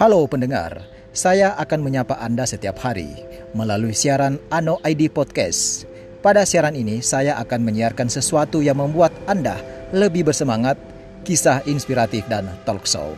Halo pendengar, saya akan menyapa Anda setiap hari melalui siaran Ano ID Podcast. Pada siaran ini, saya akan menyiarkan sesuatu yang membuat Anda lebih bersemangat, kisah inspiratif dan talk show.